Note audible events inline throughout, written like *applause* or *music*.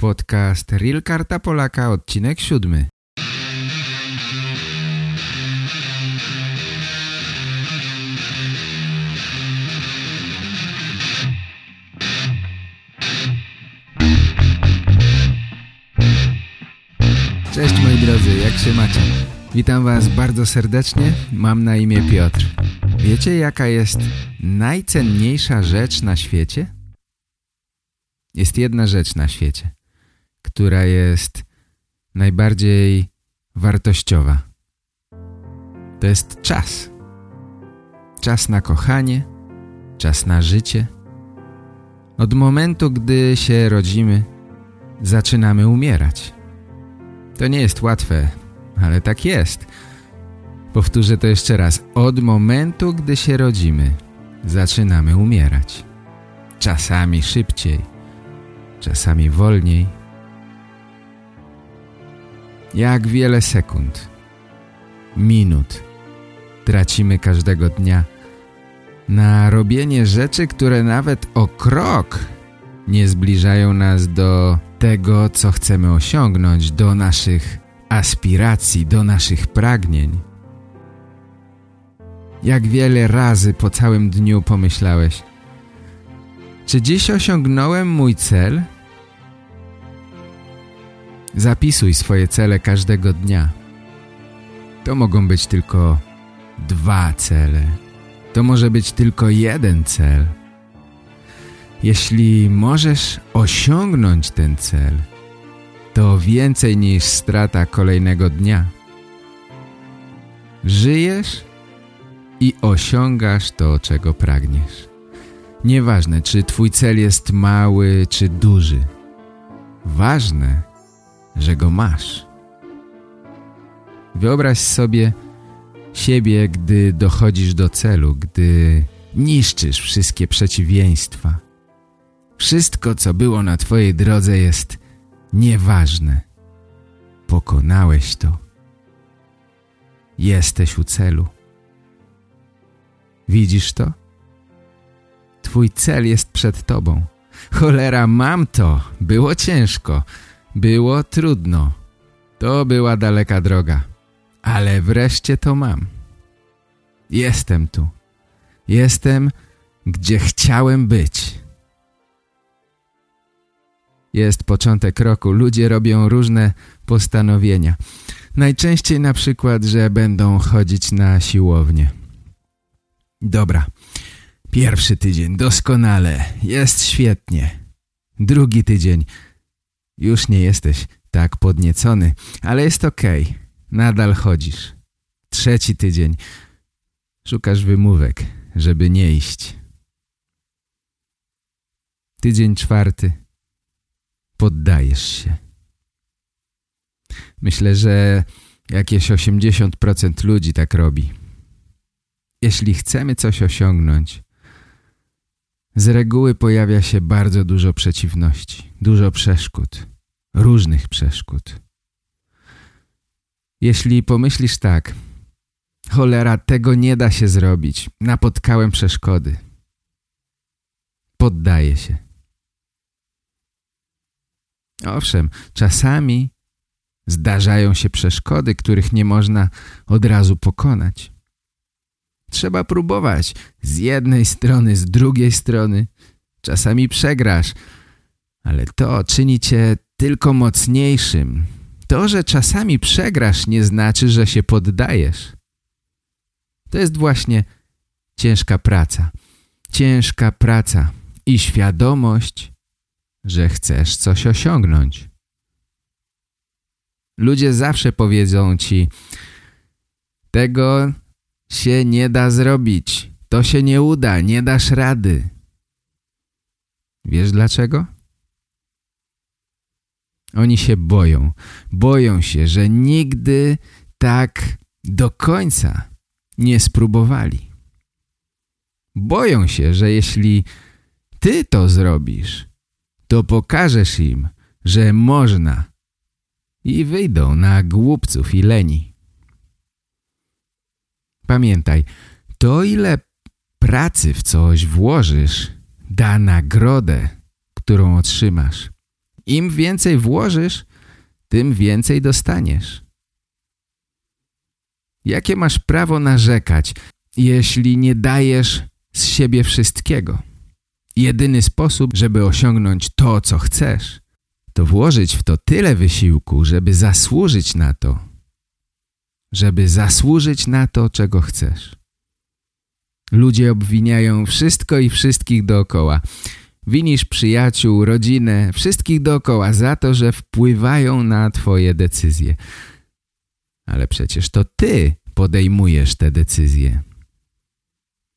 Podcast Real Karta Polaka, odcinek siódmy. Cześć moi drodzy, jak się macie? Witam was bardzo serdecznie, mam na imię Piotr. Wiecie jaka jest najcenniejsza rzecz na świecie? Jest jedna rzecz na świecie, która jest najbardziej wartościowa. To jest czas. Czas na kochanie, czas na życie. Od momentu, gdy się rodzimy, zaczynamy umierać. To nie jest łatwe, ale tak jest. Powtórzę to jeszcze raz. Od momentu, gdy się rodzimy, zaczynamy umierać. Czasami szybciej, czasami wolniej. Jak wiele sekund, minut tracimy każdego dnia na robienie rzeczy, które nawet o krok nie zbliżają nas do tego, co chcemy osiągnąć, do naszych aspiracji, do naszych pragnień. Jak wiele razy po całym dniu pomyślałeś Czy dziś osiągnąłem mój cel? Zapisuj swoje cele każdego dnia. To mogą być tylko dwa cele. To może być tylko jeden cel. Jeśli możesz osiągnąć ten cel, to więcej niż strata kolejnego dnia. Żyjesz i osiągasz to, czego pragniesz. Nieważne, czy twój cel jest mały, czy duży. Ważne, że go masz. Wyobraź sobie siebie, gdy dochodzisz do celu, gdy niszczysz wszystkie przeciwieństwa. Wszystko, co było na twojej drodze jest nieważne. Pokonałeś to. Jesteś u celu. Widzisz to? Twój cel jest przed tobą. Cholera, mam to. Było ciężko. Było trudno. To była daleka droga. Ale wreszcie to mam. Jestem tu. Jestem, gdzie chciałem być. Jest początek roku. Ludzie robią różne postanowienia. Najczęściej na przykład, że będą chodzić na siłownię. Dobra. Pierwszy tydzień. Doskonale. Jest świetnie. Drugi tydzień. Już nie jesteś tak podniecony, ale jest okej. Okay. Nadal chodzisz. Trzeci tydzień. Szukasz wymówek, żeby nie iść. Tydzień czwarty. Poddajesz się. Myślę, że jakieś 80% ludzi tak robi. Jeśli chcemy coś osiągnąć, z reguły pojawia się bardzo dużo przeciwności, dużo przeszkód, różnych przeszkód. Jeśli pomyślisz tak, cholera, tego nie da się zrobić, napotkałem przeszkody. Poddaję się. Owszem, czasami zdarzają się przeszkody, których nie można od razu pokonać. Trzeba próbować z jednej strony, z drugiej strony. Czasami przegrasz, ale to czyni cię tylko mocniejszym. To, że czasami przegrasz nie znaczy, że się poddajesz. To jest właśnie ciężka praca. Ciężka praca i świadomość, że chcesz coś osiągnąć. Ludzie zawsze powiedzą ci tego się nie da zrobić. To się nie uda, nie dasz rady. Wiesz dlaczego? Oni się boją. Boją się, że nigdy tak do końca nie spróbowali. Boją się, że jeśli ty to zrobisz, to pokażesz im, że można i wyjdą na głupców i leni. Pamiętaj, to ile pracy w coś włożysz, da nagrodę, którą otrzymasz. Im więcej włożysz, tym więcej dostaniesz. Jakie masz prawo narzekać, jeśli nie dajesz z siebie wszystkiego? Jedyny sposób, żeby osiągnąć to, co chcesz, to włożyć w to tyle wysiłku, żeby zasłużyć na to, żeby zasłużyć na to, czego chcesz. Ludzie obwiniają wszystko i wszystkich dookoła. Winisz przyjaciół, rodzinę, wszystkich dookoła za to, że wpływają na twoje decyzje. Ale przecież to ty podejmujesz te decyzje.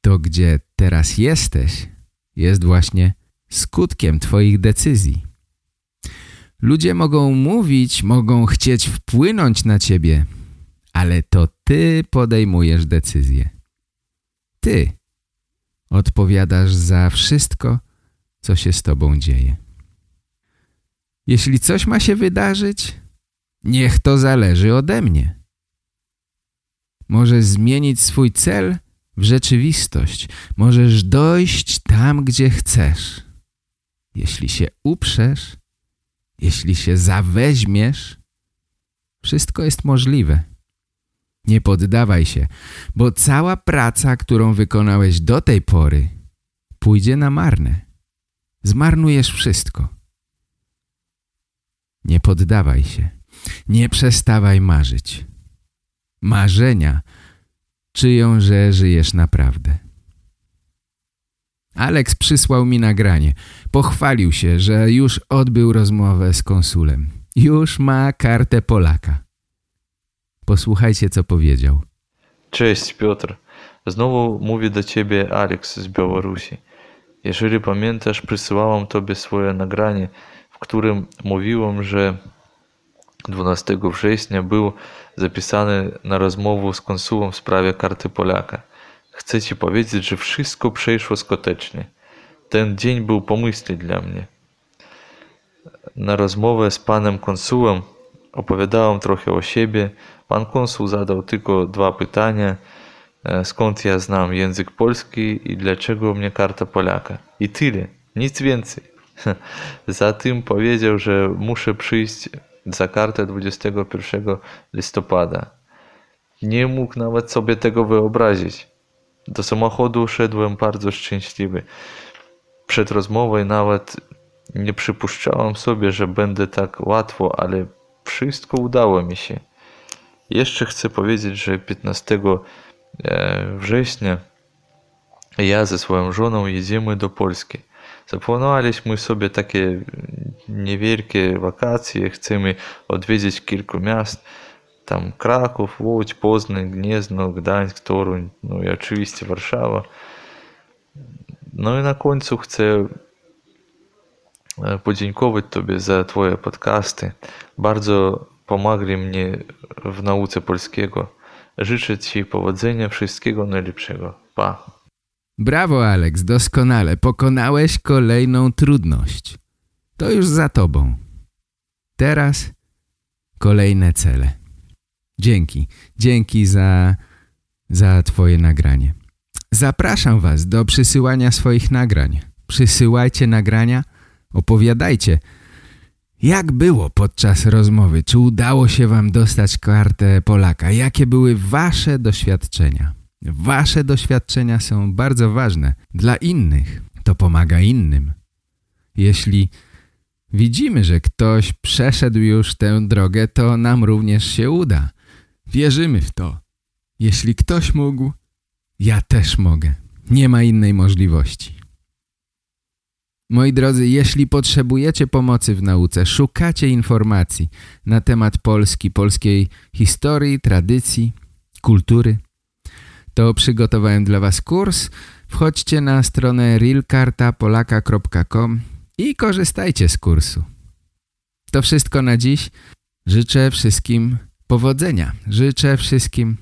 To, gdzie teraz jesteś, jest właśnie skutkiem twoich decyzji. Ludzie mogą mówić, mogą chcieć wpłynąć na ciebie, ale to ty podejmujesz decyzję. Ty odpowiadasz za wszystko, co się z tobą dzieje. Jeśli coś ma się wydarzyć, niech to zależy ode mnie. Możesz zmienić swój cel w rzeczywistość. Możesz dojść tam, gdzie chcesz. Jeśli się uprzesz, jeśli się zaweźmiesz, wszystko jest możliwe. Nie poddawaj się, bo cała praca, którą wykonałeś do tej pory, pójdzie na marne. Zmarnujesz wszystko. Nie poddawaj się. Nie przestawaj marzyć. Marzenia czyją, że żyjesz naprawdę. Alex przysłał mi nagranie. Pochwalił się, że już odbył rozmowę z konsulem. Już ma kartę Polaka. Posłuchajcie, co powiedział. Cześć, Piotr. Znowu mówi do ciebie Alex z Białorusi. Jeżeli pamiętasz, przysyłałam tobie swoje nagranie, w którym mówiłam, że 12 września był zapisany na rozmowę z konsułem w sprawie karty Polaka. Chcę ci powiedzieć, że wszystko przeszło skutecznie. Ten dzień był pomyślny dla mnie. Na rozmowę z panem konsułem opowiadałem trochę o siebie. Pan konsul zadał tylko dwa pytania. Skąd ja znam język polski i dlaczego mnie karta Polaka? I tyle, nic więcej. *laughs* Zatem powiedział, że muszę przyjść za kartę 21 listopada. Nie mógł nawet sobie tego wyobrazić. Do samochodu szedłem bardzo szczęśliwy. Przed rozmową nawet nie przypuszczałem sobie, że będę tak łatwo, ale wszystko udało mi się. Jeszcze chcę powiedzieć, że 15 września ja ze swoją żoną jedziemy do Polski. Zaplanowaliśmy sobie takie niewielkie wakacje, chcemy odwiedzić kilku miast, tam Kraków, Łódź, Poznań, Gniezno, Gdańsk, Toruń, no i oczywiście Warszawa. No i na końcu chcę podziękować Tobie za Twoje podcasty. Bardzo pomagli mnie w nauce polskiego. Życzę Ci powodzenia, wszystkiego najlepszego. Pa! Brawo, Alex, doskonale. Pokonałeś kolejną trudność. To już za tobą. Teraz kolejne cele. Dzięki. Dzięki za, za twoje nagranie. Zapraszam was do przysyłania swoich nagrań. Przysyłajcie nagrania, opowiadajcie, jak było podczas rozmowy? Czy udało się wam dostać kartę Polaka? Jakie były wasze doświadczenia? Wasze doświadczenia są bardzo ważne dla innych. To pomaga innym. Jeśli widzimy, że ktoś przeszedł już tę drogę, to nam również się uda. Wierzymy w to. Jeśli ktoś mógł, ja też mogę. Nie ma innej możliwości. Moi drodzy, jeśli potrzebujecie pomocy w nauce, szukacie informacji na temat Polski, polskiej historii, tradycji, kultury, to przygotowałem dla Was kurs. Wchodźcie na stronę realkartapolaka.com i korzystajcie z kursu. To wszystko na dziś. Życzę wszystkim powodzenia. Życzę wszystkim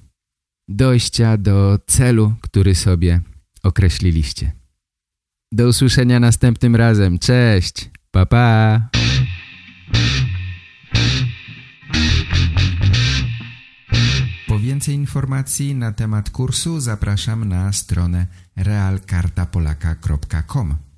dojścia do celu, który sobie określiliście. Do usłyszenia następnym razem. Cześć. Pa, pa. Po więcej informacji na temat kursu zapraszam na stronę realkartapolaka.com.